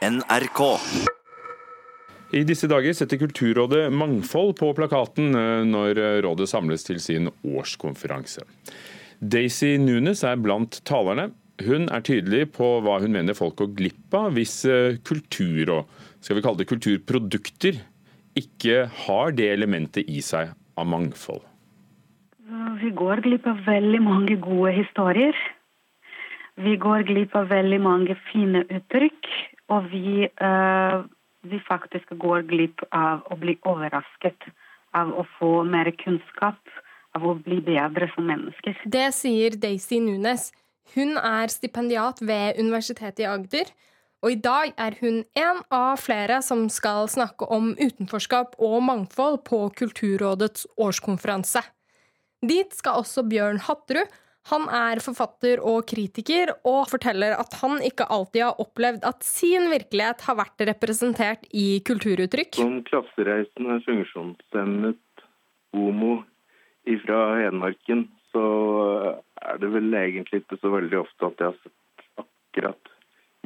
NRK. I disse dager setter Kulturrådet mangfold på plakaten eh, når rådet samles til sin årskonferanse. Daisy Nunes er blant talerne. Hun er tydelig på hva hun mener folk går glipp av hvis eh, kultur og skal vi kalle det kulturprodukter ikke har det elementet i seg av mangfold. Vi går glipp av veldig mange gode historier. Vi går glipp av veldig mange fine uttrykk. Og vi, uh, vi faktisk går glipp av å bli overrasket av å få mer kunnskap, av å bli bedre som mennesker. Det sier Daisy Nunes. Hun er stipendiat ved Universitetet i Agder. Og i dag er hun en av flere som skal snakke om utenforskap og mangfold på Kulturrådets årskonferanse. Dit skal også Bjørn Hatterud, han er forfatter og kritiker, og forteller at han ikke alltid har opplevd at sin virkelighet har vært representert i kulturuttrykk. Som klassereisende funksjonshemmet homo fra Hedmarken, så er det vel egentlig ikke så veldig ofte at jeg har sett akkurat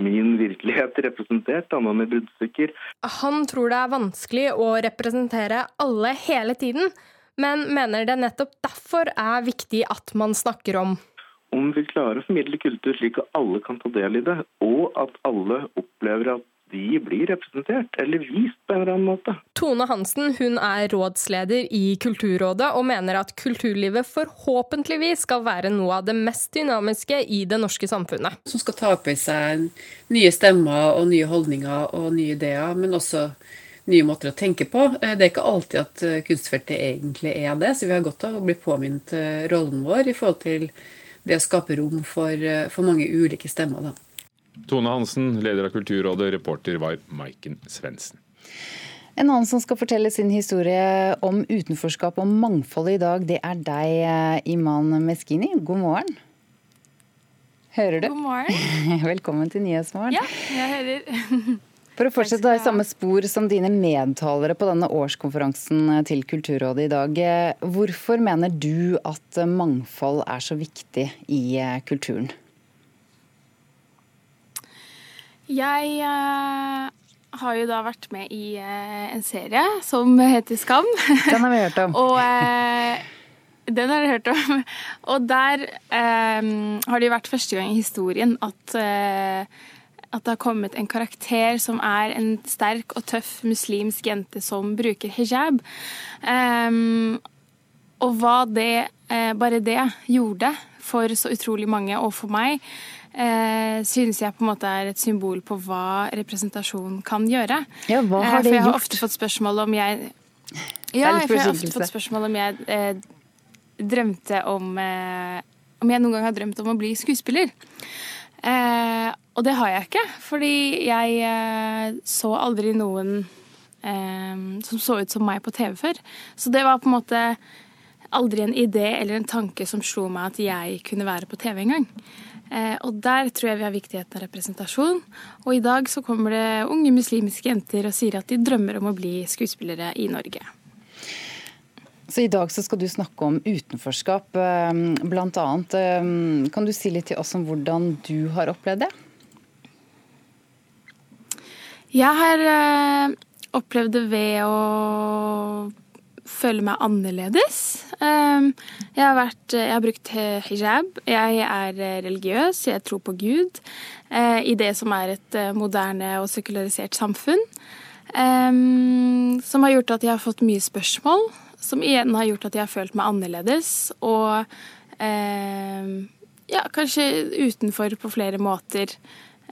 min virkelighet representert, annet enn i bruddstykker. Han tror det er vanskelig å representere alle hele tiden, men mener det nettopp derfor er viktig at man snakker om. Om vi klarer å formidle kultur slik at alle kan ta del i det, og at alle opplever at de blir representert eller vist på en eller annen måte. Tone Hansen hun er rådsleder i Kulturrådet og mener at kulturlivet forhåpentligvis skal være noe av det mest dynamiske i det norske samfunnet. Som skal ta opp i seg nye stemmer og nye holdninger og nye ideer, men også nye måter å tenke på. Eh, det er ikke alltid at eh, kunstfeltet egentlig er det, så vi har godt av å bli påminnet eh, rollen vår i forhold til det å skape rom for, for mange ulike stemmer. Da. Tone Hansen, leder av Kulturrådet, reporter var Maiken Svendsen. En annen som skal fortelle sin historie om utenforskap og mangfold i dag, det er deg, Iman Meskini. God morgen. Hører du? God morgen. Velkommen til Nyhetsmorgen. Ja, jeg hører. For å fortsette i samme spor som dine medtalere på denne årskonferansen til Kulturrådet i dag. Hvorfor mener du at mangfold er så viktig i eh, kulturen? Jeg uh, har jo da vært med i uh, en serie som heter Skam. Den har vi hørt om. og uh, den har jeg hørt om. Og der har det jo vært første gang i historien at at det har kommet en karakter som er en sterk og tøff muslimsk jente som bruker hijab. Um, og hva det, uh, bare det gjorde for så utrolig mange, og for meg, uh, synes jeg på en måte er et symbol på hva representasjon kan gjøre. Ja, hva har uh, det for jeg har gjort? ofte fått spørsmål om jeg ja, for jeg har ofte fått spørsmål om jeg drømte om Om jeg noen gang har drømt om å bli skuespiller. Eh, og det har jeg ikke, fordi jeg eh, så aldri noen eh, som så ut som meg på TV før. Så det var på en måte aldri en idé eller en tanke som slo meg at jeg kunne være på TV engang. Eh, og der tror jeg vi har viktigheten av representasjon. Og i dag så kommer det unge muslimske jenter og sier at de drømmer om å bli skuespillere i Norge. Så I dag så skal du snakke om utenforskap, blant annet. Kan du si litt til oss om hvordan du har opplevd det? Jeg har øh, opplevd det ved å føle meg annerledes. Um, jeg, har vært, jeg har brukt hijab. Jeg er religiøs, jeg tror på Gud. Uh, I det som er et moderne og sekularisert samfunn. Som har gjort at jeg har fått mye spørsmål. Som igjen har gjort at jeg har følt meg annerledes. Og eh, ja, kanskje utenfor på flere måter.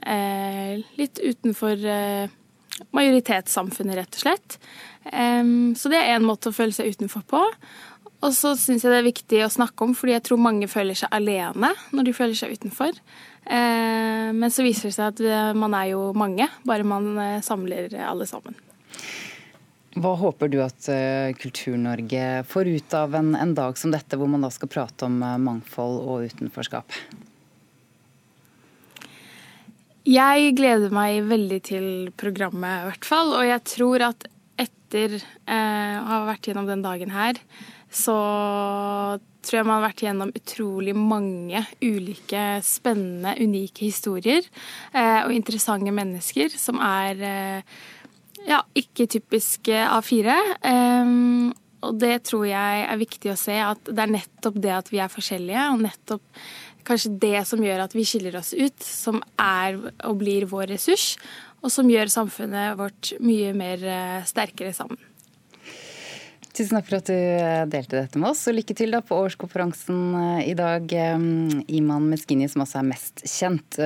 Eh, litt utenfor eh, majoritetssamfunnet, rett og slett. så det er én måte å føle seg utenfor på. Og så syns jeg det er viktig å snakke om, fordi jeg tror mange føler seg alene når de føler seg utenfor. men så viser det seg at eh, man er jo mange, bare man samler alle sammen. Hva håper du at Kultur-Norge får ut av en, en, dag som dette, hvor man da skal prate om mangfold og utenforskap? Jeg gleder meg veldig til programmet, i hvert fall. Og jeg tror at etter eh, å ha vært gjennom den dagen her, så tror jeg man har vært gjennom utrolig mange ulike spennende, unike historier. Eh, og interessante mennesker som er eh, ja, ikke typisk A4. Um, og det tror jeg er viktig å se, at det er nettopp det at vi er forskjellige, og nettopp kanskje det som gjør at vi skiller oss ut, som er og blir vår ressurs, og som gjør samfunnet vårt mye mer sterkere sammen. Tusen takk for at du eh, delte dette med oss, og lykke til da på årskonferansen eh, i dag. Eh, Iman Meskini, som også er mest kjent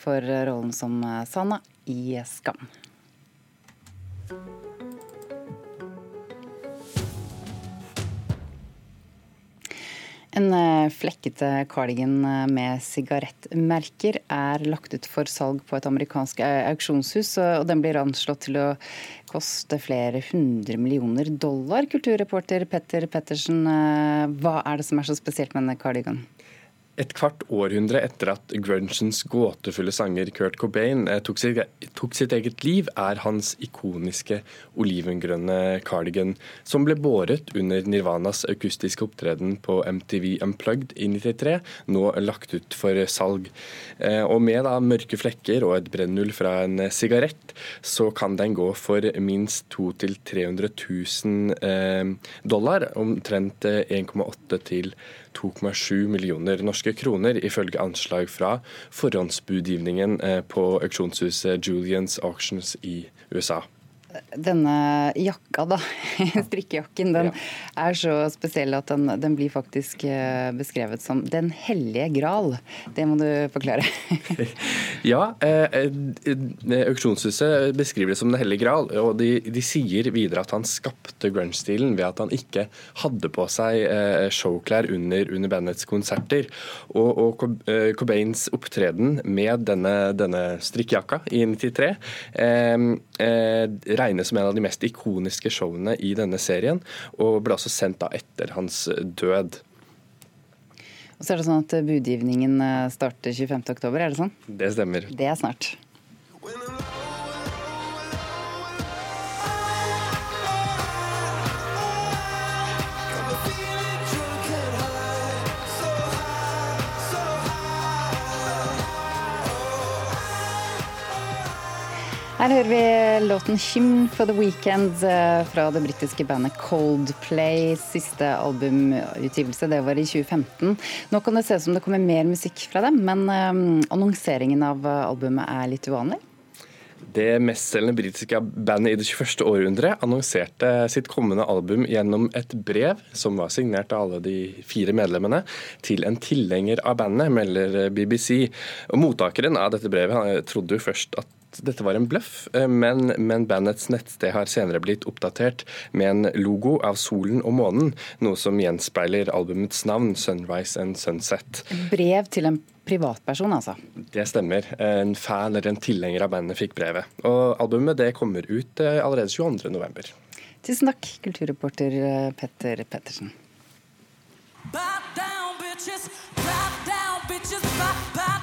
for rollen som Sana i Skam. En eh, flekkete cardigan eh, med sigarettmerker er lagt ut for salg på et amerikansk eh, auksjonshus, og den blir anslått til å koste flere hundre millioner dollar. Kulturreporter Petter Pettersen, hva er det som er så spesielt med denne cardiganen? Et kvart århundre etter at grungens gåtefulle sanger Kurt Cobain eh, tok sitt, tok sitt, eget liv, er hans ikoniske olivengrønne cardigan, som ble båret under Nirvanas akustiske opptreden på MTV Unplugged i 93, nå lagt ut for salg. Eh, og med da mørke flekker og et brennull fra en sigarett, så kan den gå for minst 200 000-300 000 dollar, omtrent 1,8 til 2 2,7 millioner norske kroner, ifølge anslag fra forhåndsbudgivningen eh, på auksjonshuset Julians Auctions i USA denne jakka, da, strikkejakken, den ja. er så spesiell at den, den, blir faktisk eh, beskrevet som Den hellige gral. Det må du forklare. ja, eh, eh, auksjonshuset beskriver det som Den hellige gral. Og de, de sier videre at han skapte grunge-stilen ved at han ikke hadde på seg eh, showklær under, under, bandets konserter. Og, og eh, Cobains opptreden med denne, denne strikkejakka i 93 eh, regnes som en av de mest ikoniske showene i denne serien, og ble altså sendt da etter hans død. Og så er det sånn at Budgivningen eh, starter 25.10, er det sånn? Det stemmer. Det er snart. Her hører vi låten 'Hymn for the Weekend' eh, fra det britiske bandet Coldplay. Siste albumutgivelse, det var i 2015. Nå kan det se ut som det kommer mer musikk fra dem, men um, annonseringen av albumet er litt uvanlig? Det mestselgende britiske bandet i det 21. århundre annonserte sitt kommende album gjennom et brev som var signert av alle de fire medlemmene, til en tilhenger av bandet, melder BBC. Og Mottakeren av dette brevet trodde jo først at dette var en bløff, eh, men, men, bandets nettsted har senere blitt oppdatert med en logo av solen og månen, noe som gjenspeiler albumets navn, 'Sunrise and Sunset'. Brev til en privatperson, altså? Det stemmer. En fan eller en tilhenger av bandet fikk brevet. Og albumet det kommer ut eh, allerede 22.11. Tusen takk, kulturreporter eh, Petter Pettersen. Bow down, bitches. Bow down, bitches. Bow, bow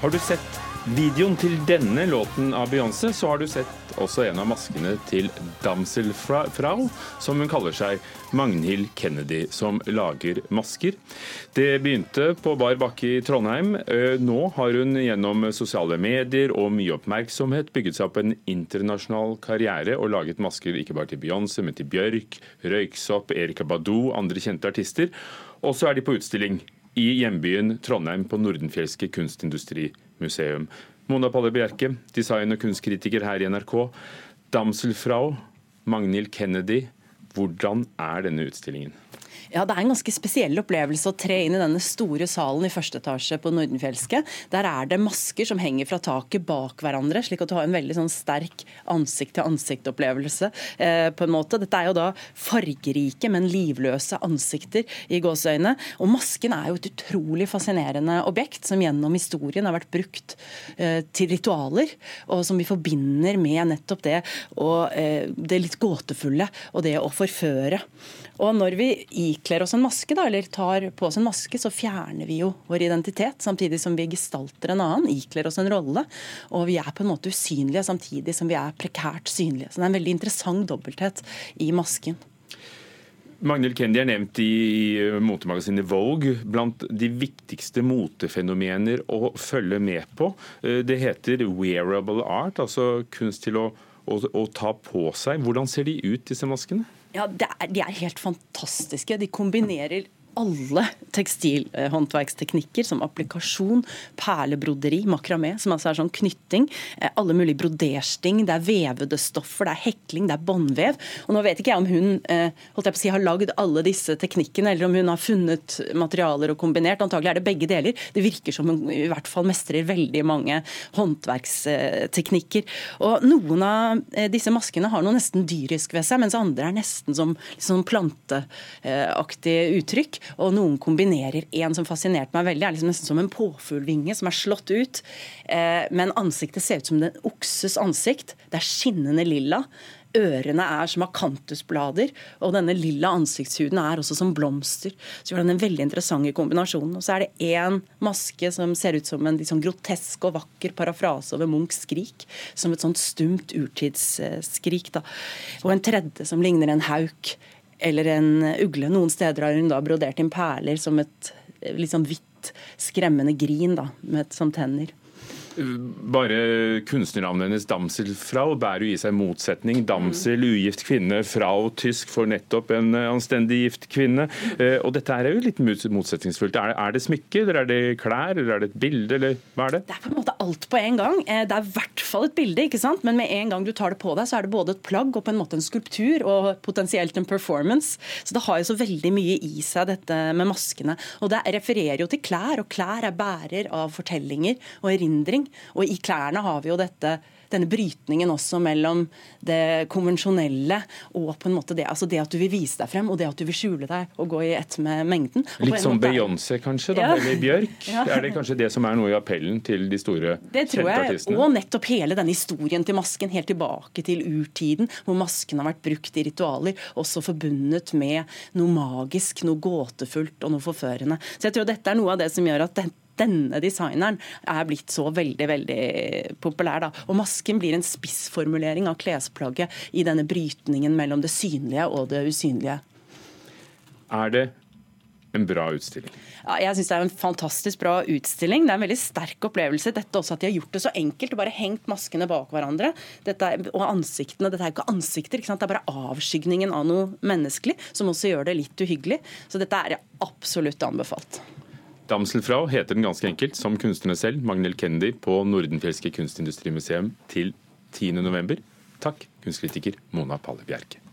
Har du sett videoen til denne låten av Beyoncé, så har du sett også en av maskene til Damselfrau, som hun kaller seg, Magnhild Kennedy, som lager masker. Det begynte på bar bakke i Trondheim. Nå har hun gjennom sosiale medier og mye oppmerksomhet bygget seg opp en internasjonal karriere og laget masker ikke bare til Beyoncé, men til Bjørk, Røyksopp, Erika Badou, andre kjente artister. Og så er de på utstilling i hjembyen Trondheim på Nordenfjelske kunstindustrimuseum. Mona Palle Bjerke, design- og kunstkritiker her i NRK. Damselfrau, Magnhild Kennedy, hvordan er denne utstillingen? Ja, Det er en ganske spesiell opplevelse å tre inn i denne store salen i første etasje på Nordenfjelske. Der er det masker som henger fra taket bak hverandre, slik at du har en veldig sånn sterk ansikt-til-ansikt-opplevelse. Eh, på en måte. Dette er jo da fargerike, men livløse ansikter i gåseøyne. Og masken er jo et utrolig fascinerende objekt som gjennom historien har vært brukt eh, til ritualer, og som vi forbinder med nettopp det og eh, det litt gåtefulle og det å forføre. Og når vi ikler oss en maske, da, eller tar på oss en maske, så fjerner vi jo vår identitet, samtidig som vi gestalter en annen, ikler oss en rolle. Og vi er på en måte usynlige samtidig som vi er prekært synlige. Så det er en veldig interessant dobbelthet i masken. Magnhild Kendi er nevnt i motemagasinet Vogue blant de viktigste motefenomener å følge med på. Eh, det heter wearable art, altså kunst til å, å, å ta på seg. Hvordan ser de ut, disse maskene? Ja, er, De er helt fantastiske. De kombinerer alle tekstilhåndverksteknikker som applikasjon, perlebroderi, makramé, som altså er sånn knytting, eh, alle mulige brodersting, det er vevede stoffer, det er hekling, det er båndvev. Og nå vet ikke jeg om hun eh, holdt jeg på å si, har lagd alle disse teknikkene, eller om hun har funnet materialer og kombinert. Antagelig er det begge deler. Det virker som hun i hvert fall mestrer veldig mange håndverksteknikker. Og noen av eh, disse maskene har noe nesten dyrisk ved seg, mens andre er nesten som liksom planteaktig uttrykk. Og noen kombinerer en som fascinerte meg veldig, er liksom nesten som en påfuglvinge som er slått ut. Eh, men ansiktet ser ut som en okses ansikt. Det er skinnende lilla. Ørene er som akantusblader, og denne lilla ansiktshuden er også som blomster. Så gjør den en veldig interessant kombinasjon. Og så er det én maske som ser ut som en liksom grotesk og vakker parafrase over Munchs skrik. Som et sånt stumt urtidsskrik. Da. Og en tredje som ligner en hauk eller en ugle. Noen steder har hun da brodert inn perler som et litt sånn hvitt, skremmende grin da, med, som tenner. Bare kunstnernavnet hennes Damsel Frau bærer jo i seg motsetning. Damsel, ugift kvinne, Frau, tysk for nettopp en anstendig gift kvinne. Eh, og dette er jo litt motsetningsfullt. Er det, smykke, eller er det klær, eller er det et bilde, eller hva er det? Det er på en måte alt på en gang. Eh, det er i hvert fall et bilde, ikke sant? men med en gang du tar det på deg, så er det både et plagg og på en måte en skulptur, og potensielt en performance. Så det har jo så veldig mye i seg, dette med maskene. Og det refererer jo til klær, og klær er bærer av fortellinger og erindring. Og i klærne har vi jo dette denne brytningen også mellom det konvensjonelle og på en måte det, altså det at du vil vise deg frem og det at du vil skjule deg og gå i ett med mengden. Litt som Beyoncé kanskje, da, ja. eller Bjørk? Ja. Er det kanskje det som er noe i appellen til de store det tror jeg, Og nettopp hele denne historien til masken, helt tilbake til urtiden, hvor masken har vært brukt i ritualer, også forbundet med noe magisk, noe gåtefullt og noe forførende. Så jeg tror dette er noe av det som gjør at dette denne designeren er blitt så veldig veldig populær. Da. Og Masken blir en spissformulering av klesplagget i denne brytningen mellom det synlige og det usynlige. Er det en bra utstilling? Ja, jeg syns det er en fantastisk bra utstilling. Det er en veldig sterk opplevelse. Dette også at de har gjort det så enkelt og bare hengt maskene bak hverandre. Er, og ansiktene. Dette er jo ikke ansikter, ikke det er bare avskygningen av noe menneskelig som også gjør det litt uhyggelig. Så dette er absolutt anbefalt. Damselfrau heter den ganske enkelt, som kunstnerne selv, Magnhild Kennedy, på Nordenfjelske kunstindustrimuseum til 10.11. Takk, kunstkritiker Mona Palle Bjerke.